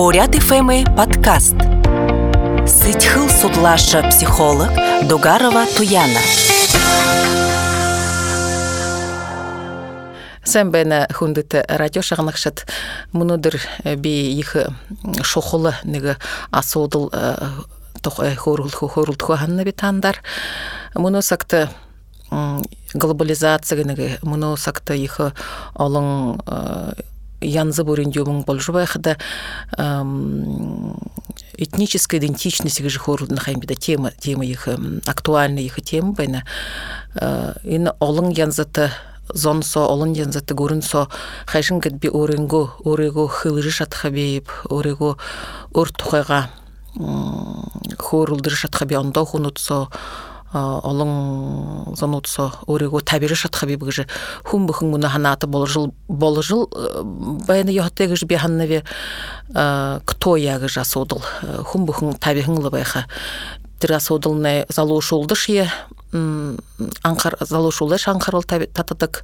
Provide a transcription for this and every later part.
Бурят ФМ подкаст. Сытхыл судлаша психолог Дугарова Туяна. Сән бәні хүндіті радио шағынақшат мұнудыр би ихы шоқылы неге асудыл хорул хорул туханна битандар. Мұны сакты глобализация неге мұны ихы олың янзы бурендюбың болжубайхада этническая идентичность же хорудна хаймида тема тема их актуальная их тема байна ин олон янзата зонсо олон янзата гурынсо хайшин би оренго орего хылыры шатхабип орего ор тухайга хорулдыры шатхаби ондо хунутсо олың занутсо орего табири шатхаби быгы хум бухын муна ханаты боложыл боложыл баяны йохтеги же биханнаве кто ягы жасодыл хум бухын табихын лыбайха тирасодылны залушулдыш е анкар залушулдыш анкарыл татадык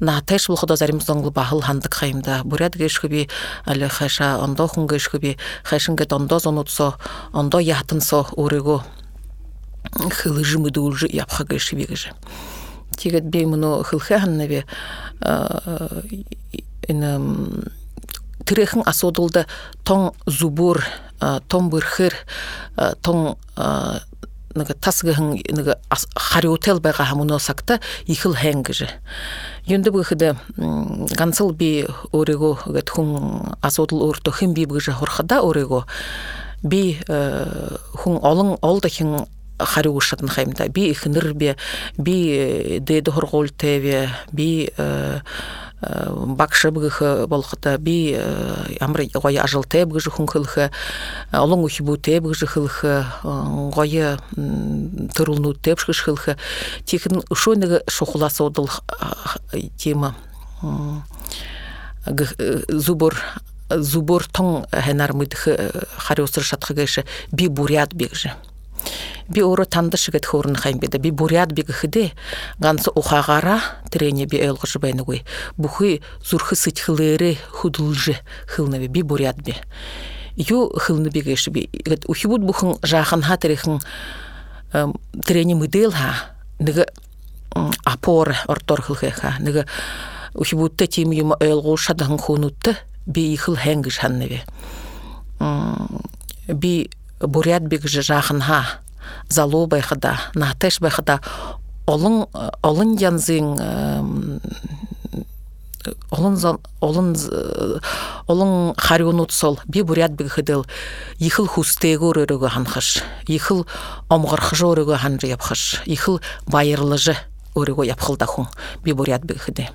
на тэш булхуда зарим зонгл бахыл хандык хайымда. Бурят гешкуби али хайша ондо хун гешкуби хайшынгет ондо зонутсо ондо ятынсо орего хылыжы мыдуулжы япхага шибегежи тигет бей муну хылхе ханнаве ин тирехин асодулда тоң зубур тоң бырхыр тоң нага тасгыхын нага хариотел бага хамуно сакта ихил хэнгежи юнды быхыда гансыл би орего гет хун асодул орто хим би быжа хорхада орего би хун олон олда хин хариушатын хаймда би ихнер бе би деде хоргол теве би бакшы бгых болхта би амры гой ажыл те бгыжы хунхылхы олон ухибу те бгыжы хылхы гой тырылну теп шхылхы тихин ушойнага шохуласы одыл тема зубур зубур тоң хенар мыдх хариусыр шатхыгышы би бурят бегжи би оро танды шигет хорын хаймбеда би бурят би гыхыде гансы ухагара трене би элгыжы байнугуй бухы зурхы сытхылыры худулжы хылнаве би бурят би. Ю хылны би геши би. Ухибут бухын жахан ха терехин трене ха ныгы апор ортор хылхеха ныгы ухибутта тим юма элгу шадан хунутта би ихыл хэнгиш ханнаве би бурят биг жахын ха залу байхада натеш байхада олон олон янзын олон олон олон харюнут сол би бурят биг хидел ихил хустего рөрөгө ханхаш ихил омгорхж өрөгө хан япхаш ихил байырлыжы өрөгө япхылда хун би бурят биг хиде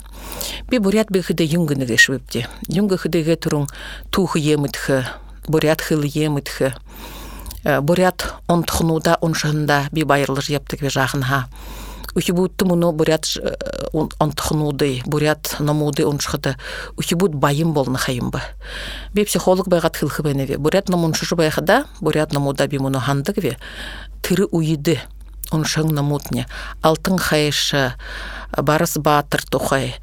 би бурят биг хиде юнгыны гешвипте юнгы хидеге турун тухы емитхы бурят хыл емитхы бурят онтхнуда оншында би байырлыж яптык бе жахынха. Ухибутты муну бурят онтхнуды бурят номуды оншхыды ухибут байым болны хайымбы. Би психолог байгат хылхы беневи бурят номуншушу байхада бурят номуда би муну хандык ве тыры уйды оншың намутне алтын хайшы барыс батыр тухай.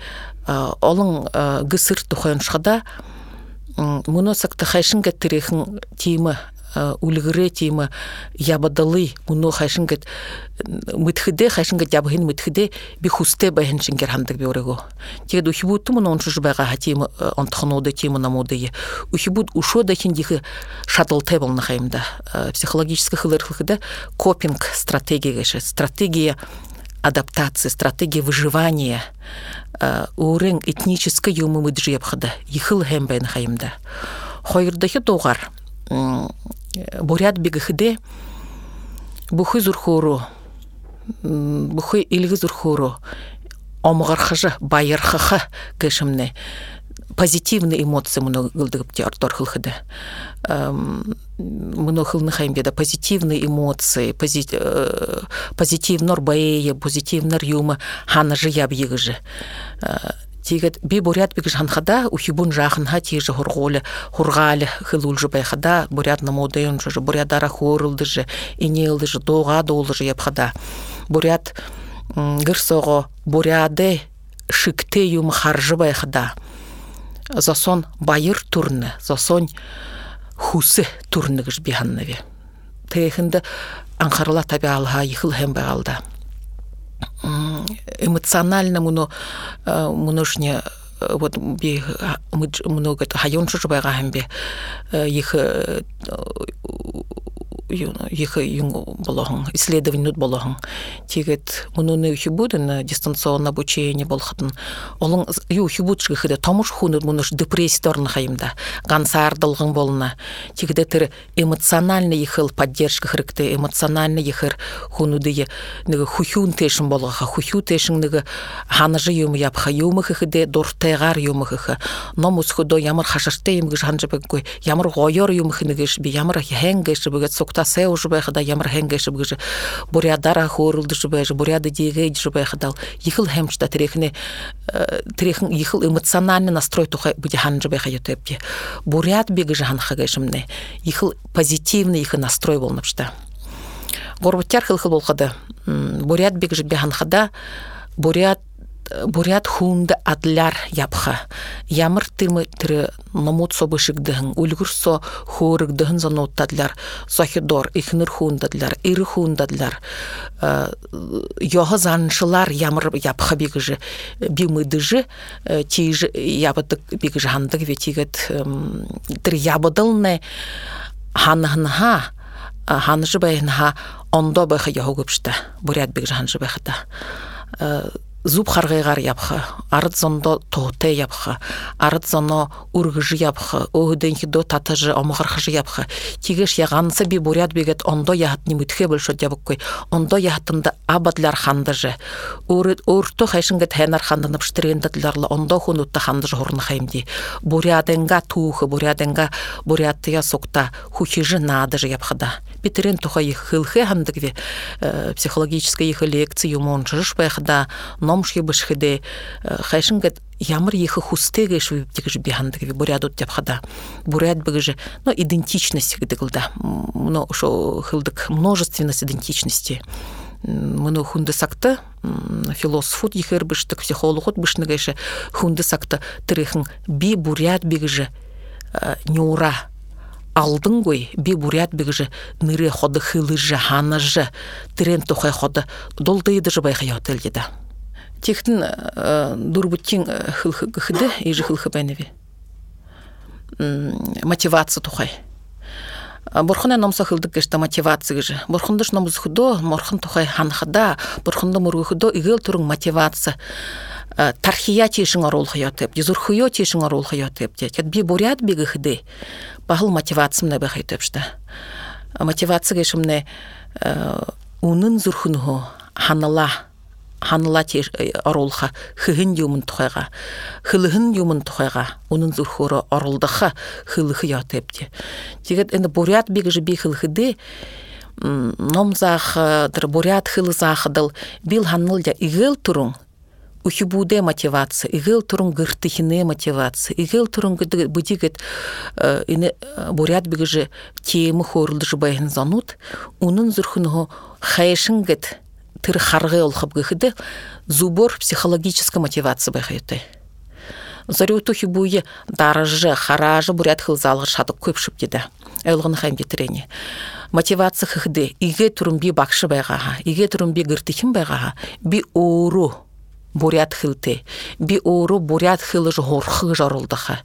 Олың гысыр тухай оншхада муну сакты хайшын геттирехин тимы үлгіре тима ябадалы муну хайшынгет мытхыде хайшынгет ябыхын мытхыде би хусте бахын шингер хандык би орего тиге ухибут муну оншуж бага хатима онтхнода тима намоды ухибут ушо да хиндихы шатл тебл на хаймда психологический хылыр хылыда копинг стратегия стратегия адаптации стратегия выживания. Урен этнический юмы мыджиепхада ихыл хэмбэн хаймда хойырдахи доғар бурят бигыхыде бухы зурхуру. Бухы илги зурхуру. Омгархыжы байырхыхы кешимне позитивный эмоции муну гылдыгыпте артор хылхыды муну хылны хаймбеда позитивный эмоции позитивнор баэе позитивнор юма ханажы яб егыжы тигет би бурят биг жанхада ухибун жахынха тиже хурголе хургале хылулжы байхада бурят намоден же бурядара хорылды же инелды же доға долы же япхада бурят гырсого буряде шикте юм харжы байхада. Засон байыр турны засон хусы турныгыш биханнаве тэхинде анхарла табиалха ихыл хэм багалда эмоционально муну мунушне вот би много хайоншы жубайга хэмбе их их юң болохын исследование болохын тигет мунуны хибудын дистанционно обучение болхатын олың ю хибуд шыхыда томуш хуны мунуш депресситорны хайымда гансардылгын болна. Тигде тер эмоциональный ихыл поддержка хырыкты эмоциональный ихыр хунуды ныгы хухюн тешин болгаха хухю тешин ныгы ханыжы юмы япха юмы хыхыде дортегар юмы хыхы номус худо ямар хашаште юмгыш ханжыбыгой ямар гойор юмы хыныгыш би ямар бөгөт сокта та се уже бэхада ямар хэнгэ шибгэж бурядара хорулды шибэж буряды диге жибэхдал ихил хэмчта трехне трехэн ихил эмоциональный настрой тухай буде ханжы бэха ютепке буряд бегэж ханхагашымне ихил позитивный их настрой болнапшта. Горбутяр хыл хыл болхады буряд бегэж беханхада буряд бурят хунда адлар япха. Ямар тырмы номут со бышыгдыхын үлгүр со хорыгдыхын заноттадлар сохидор ихныр хундадлар иры хундадлар йоха заншылар ямар япха бигыжы бимыдыжы тижы ябыдык бигыжы хандык ветигет тыр ябыдылны. Ханхынха ханжы байынха ондо бэха йохугыпшта бурят бигыжы ханжы зуб харгайгар япха арыт зондо тоте япха арыт зоно ургыжы япха оһден до татыжы омгархыжы япха тигеш ягансы би бурят бегет ондо яхат нимүтхе бөлшөт ябыккой ондо яхатында абадлар хандыжы. Урыт урто хайшынгет хэнар хандынып штырендыдларла ондо хунутта хандыжы хорны хаймди буряденга тухы буряденга бурятия сокта хухижы надыжы япхада битерен тухай хылхе хандыгве психологическая их лекция юмонжыш байхда номшхи бышхиде хайшынгет ямар ехы хустеге шу тигж бихандыгве бурядут тяпхада. Буряд быгыжы но идентичность гдыгылда но шо хылдык множественность идентичности. Мыны хунды сакты философут ехер быштык психологот бышныгайшы хунды сакты тырыхын би буряд бигыжы нюра алдың ғой би бурят бигже ныре ходы хылыжы ханажы трен тухай ходы долдыйды же байха отелдеда тихтин дурбуттин хылхыды ижи хылхы бәневи мотивация тухай Борхына номса хылдык кешта мотивация гыжы. Борхындыш номыз худо, тухай ханхада, борхынды мургы худо мотивация. Тархия тешин орол хаятып, дизурхуё тешин орол. Бахыл мотивация бахайтып шта. Мотивация гешимне унын зурхунху ханала ханыла теш оролха хыгын юмын тухайга хылыгын юмын тухайга унын зурхуры орылдыха хылыхы ятепти тигет энди бурят бигжи би хылхыды номзах дыр бурят хылызахыдыл бил ханнылja игел турун ухибуде мотивация игел турун гыртыхине мотивация игел турун будигет ине бурят бигжи темы хорылды байын занут унын зурхунху хайшынгет тыр харгы олхып гыхыды зубор психологическая мотивация байхайты зарютухи буе дарыжы харажы бурят хылзалғы шатып көпшіп деді. Өлгін хайм кетірене. Мотивация хыхды иге турум би бакшы байгаха иге турум би гыртыхим би оору. Бурят хылты би оору бурят хылы же хорхы жарылдыха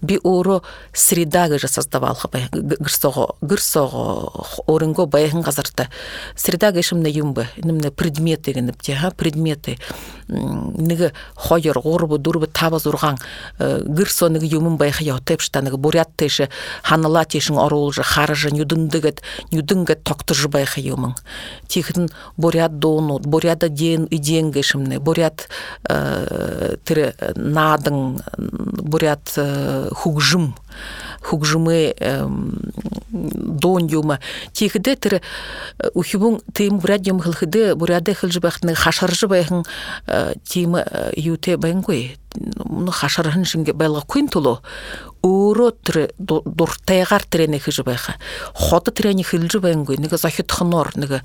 би оору среда же создавалха бай гырсого гырсого орынго байхын казарта среда гешимне юмбы нимне предметы генеп те ха предметы ниги хойор горбу дурбу таба зурган гырсо ниги юмын байха ятып шта ниги бурят теше ханала тешин орул же харжы нюдындыгет нюдынгет токтыжы байха юмын. Тихин бурят дону буряда ден иден гешимне бурят тірі надың бурят хугжым хугжымы дон юма тихиде тірі ухибун тыйм бурят юм хылхыды буряде хылжы бахны хашаржы байхын тима юте байын кой. Ну хашархын шинге байлга куин тулу. Өөрө тэр дуртайгаар тэрэне хэж байха хот тэрэне хэлж байнгүй нэг захид хонор нэг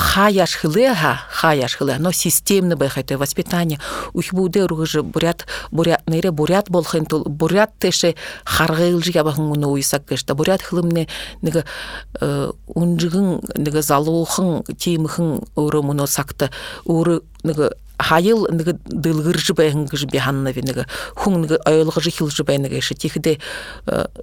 хаяш хылеха хаяш хыле но системны байхайте воспитание ухбуде ругыжы бурят бурят нере бурят болхын тул бурят теше харгылжы ябахын муну уйсак кешта бурят хылымне неге унжыгын неге залухын тимхын уры муну сакты уры неге хайыл ныгы дылгыржы бэнгыжы биханна ви ныгы хун ныгы ойлгыжы хилжы бэнныгы шы тихде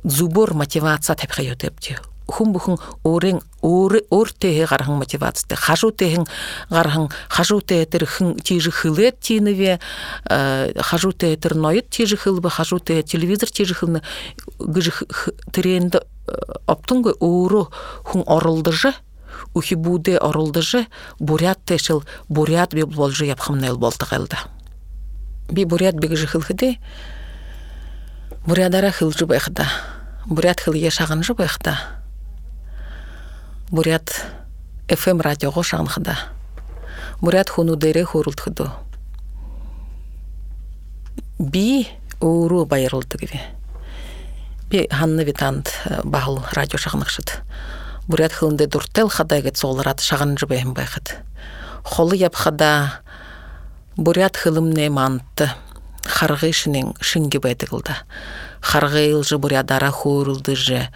зубор мотивация тапха йотепти хун бухун орен оры ор техе гархан мотивация хажу техин гархан хажу техер хын тижи хылет тиневе хажу техер ноет тижи хылбы хажу те телевизор тижи хылны гыжы тренде оптунгы ору хун орылдыжы ухибуде орылдыжы бурят тешил бурят би болжы япхамнел болтығылды би бурят бигжи хылхыды бурядара хылжы байхда бурят хыл ешағынжы байхда бурят фм радиого шанхда бурят хуну дере хурултхыду би уру байырылдыгви би ханны витант бахыл радио шағынықшыд бурят хылынде дуртел хадайгет соларат шаган жыбайым байхат холы япхада бурят хылымне мантты харгы шинен шинге байтыгылда харгы илжы бурядара хурулды же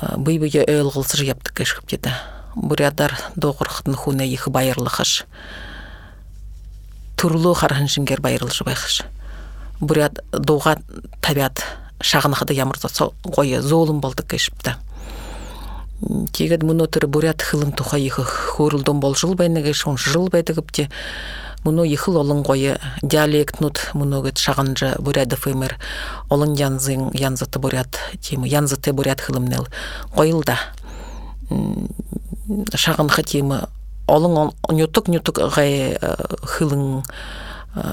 быйбыге өйлгылсыр япты кешкіп деді бурядар доғырхтын хуне ихы байырлыхыш турлу хархын шингер байырлышы байхыш. Бурят доға табиат шағынықыды ямырда қойы золым болды кешіпті тегед муну тыры бурят хылым туха ихы хурулдон бол жыл байныгы шон жыл байдыгыпте муну ихыл олон гойы диалект нут муну гет шаганжа буряды фымер олон янзын янзыты бурят тимы янзыты бурят хылымнел гойылда шагын хатимы олон нютук нютук гай хылын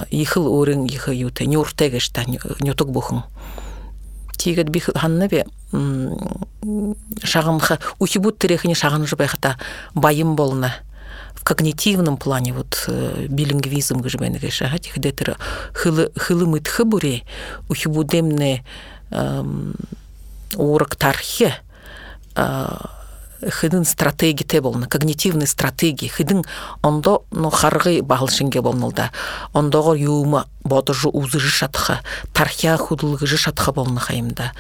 ихыл орын ихы юте нюртегешта нютук бухын тигет би ханнабе шағынха ухибут терехине шағын жыбайхата байым болна в когнитивном плане вот э, билингвизм гыжбен решагать их детера хылы хылымыт хыбуре у хибудемне урактархе а, хыдын стратегия те болны когнитивный стратегия хыдын ондо но харгы багылшынге болнулда ондогор юума бодожу узыжы шатха тархя худылгыжы шатха болны хайымда.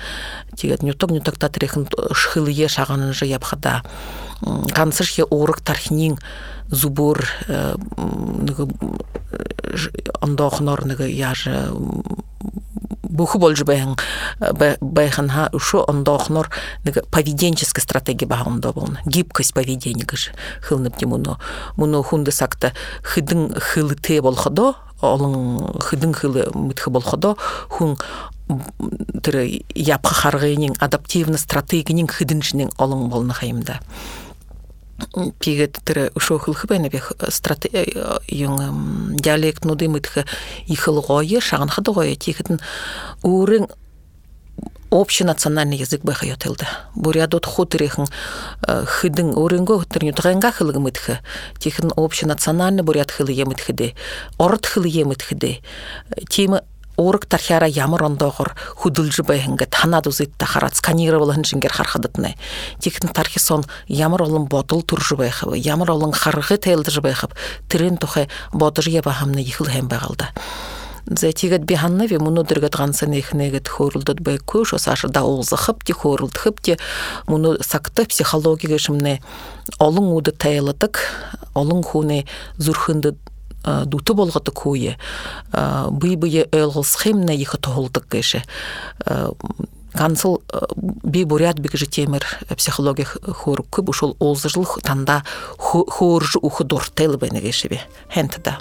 Тигет нюток нюток татрехын шхылые шаганын же япхада канцышхе урок тархнин зубур ондохнор ныгы яжы буху больше бэхэн бэхэн ха ушу ондохнор поведенческая стратегия ба ондо болна. Гибкость поведения гыш хылныпти муну муну хунды сакта хыдың хылы те болходо олың хыдың хылы мытхы болходо хун тыры япха харгыйнин адаптивный стратегиянин хыдыншинин олың болны хайымда. Пигет тире ушохыл хыбайна бех страте юң диалект нуды мытхы ихыл гое шаган хады гое тихитин урын общенациональный язык бэха йотелда. Бурядот хутрихын хыдың урынго хутрын ютганга хылы мытхы. Тихин общенациональный бурят хылы емытхыды. Орт хылы емытхыды. Тимы орык тархяра ямар ондогор худулжы байхынга танаду зытта харат сканировалын жингер хархадытны тикн тархи сон ямар олон ботул туржы байхы ямар олон харгы тейлдыжы байхып тирин тухай бодыр ебахамны ихыл хэм байгалда Зэтигет биханны ви муну дыргат гансан эхнегет хорулдат бай көш осашы да олзахып ти хорулдхып ти муну сакты психология шимне олон уды тайладык олон хуне зурхынды дуты болготы куе бый бые өлгылсхемне ихы тоголдык кеше Кансыл би бурят бигжи темер психология хорукку бушул олзыжыл танда хоржу ухы дортел бенегешебе хентда